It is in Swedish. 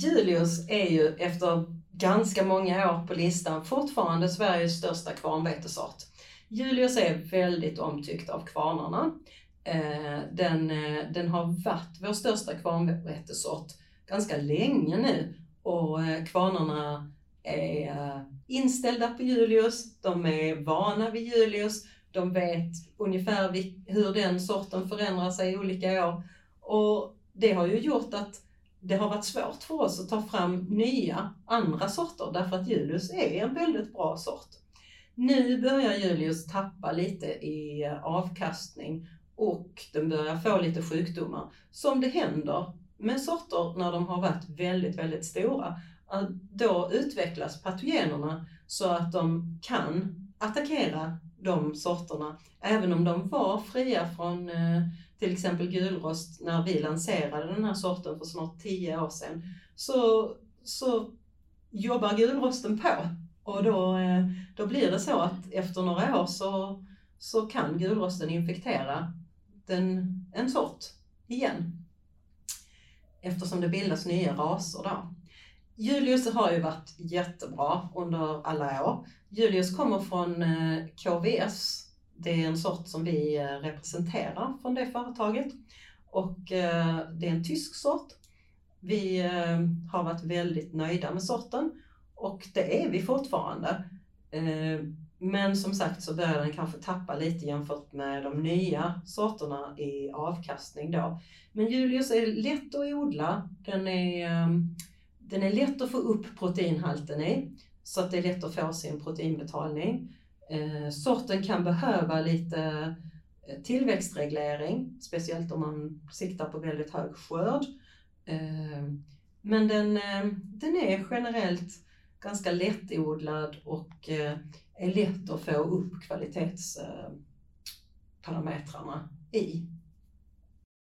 Julius är ju efter ganska många år på listan fortfarande Sveriges största kvarnvetesort. Julius är väldigt omtyckt av kvarnarna. Eh, den, eh, den har varit vår största kvarnvetesort ganska länge nu och eh, kvarnarna är inställda på Julius, de är vana vid Julius, de vet ungefär hur den sorten förändrar sig i olika år. Och det har ju gjort att det har varit svårt för oss att ta fram nya, andra sorter därför att Julius är en väldigt bra sort. Nu börjar Julius tappa lite i avkastning och den börjar få lite sjukdomar. Som det händer med sorter när de har varit väldigt, väldigt stora. Då utvecklas patogenerna så att de kan attackera de sorterna, även om de var fria från eh, till exempel gulrost när vi lanserade den här sorten för snart tio år sedan, så, så jobbar gulrosten på. Och då, eh, då blir det så att efter några år så, så kan gulrosten infektera den, en sort igen. Eftersom det bildas nya raser då. Julius har ju varit jättebra under alla år. Julius kommer från eh, KVS. Det är en sort som vi eh, representerar från det företaget. Och eh, det är en tysk sort. Vi har varit väldigt nöjda med sorten och det är vi fortfarande. Men som sagt så börjar den kanske tappa lite jämfört med de nya sorterna i avkastning då. Men Julius är lätt att odla. Den är den är lätt att få upp proteinhalten i så att det är lätt att få sin proteinbetalning. Eh, sorten kan behöva lite eh, tillväxtreglering, speciellt om man siktar på väldigt hög skörd. Eh, men den, eh, den är generellt ganska lättodlad och eh, är lätt att få upp kvalitetsparametrarna i.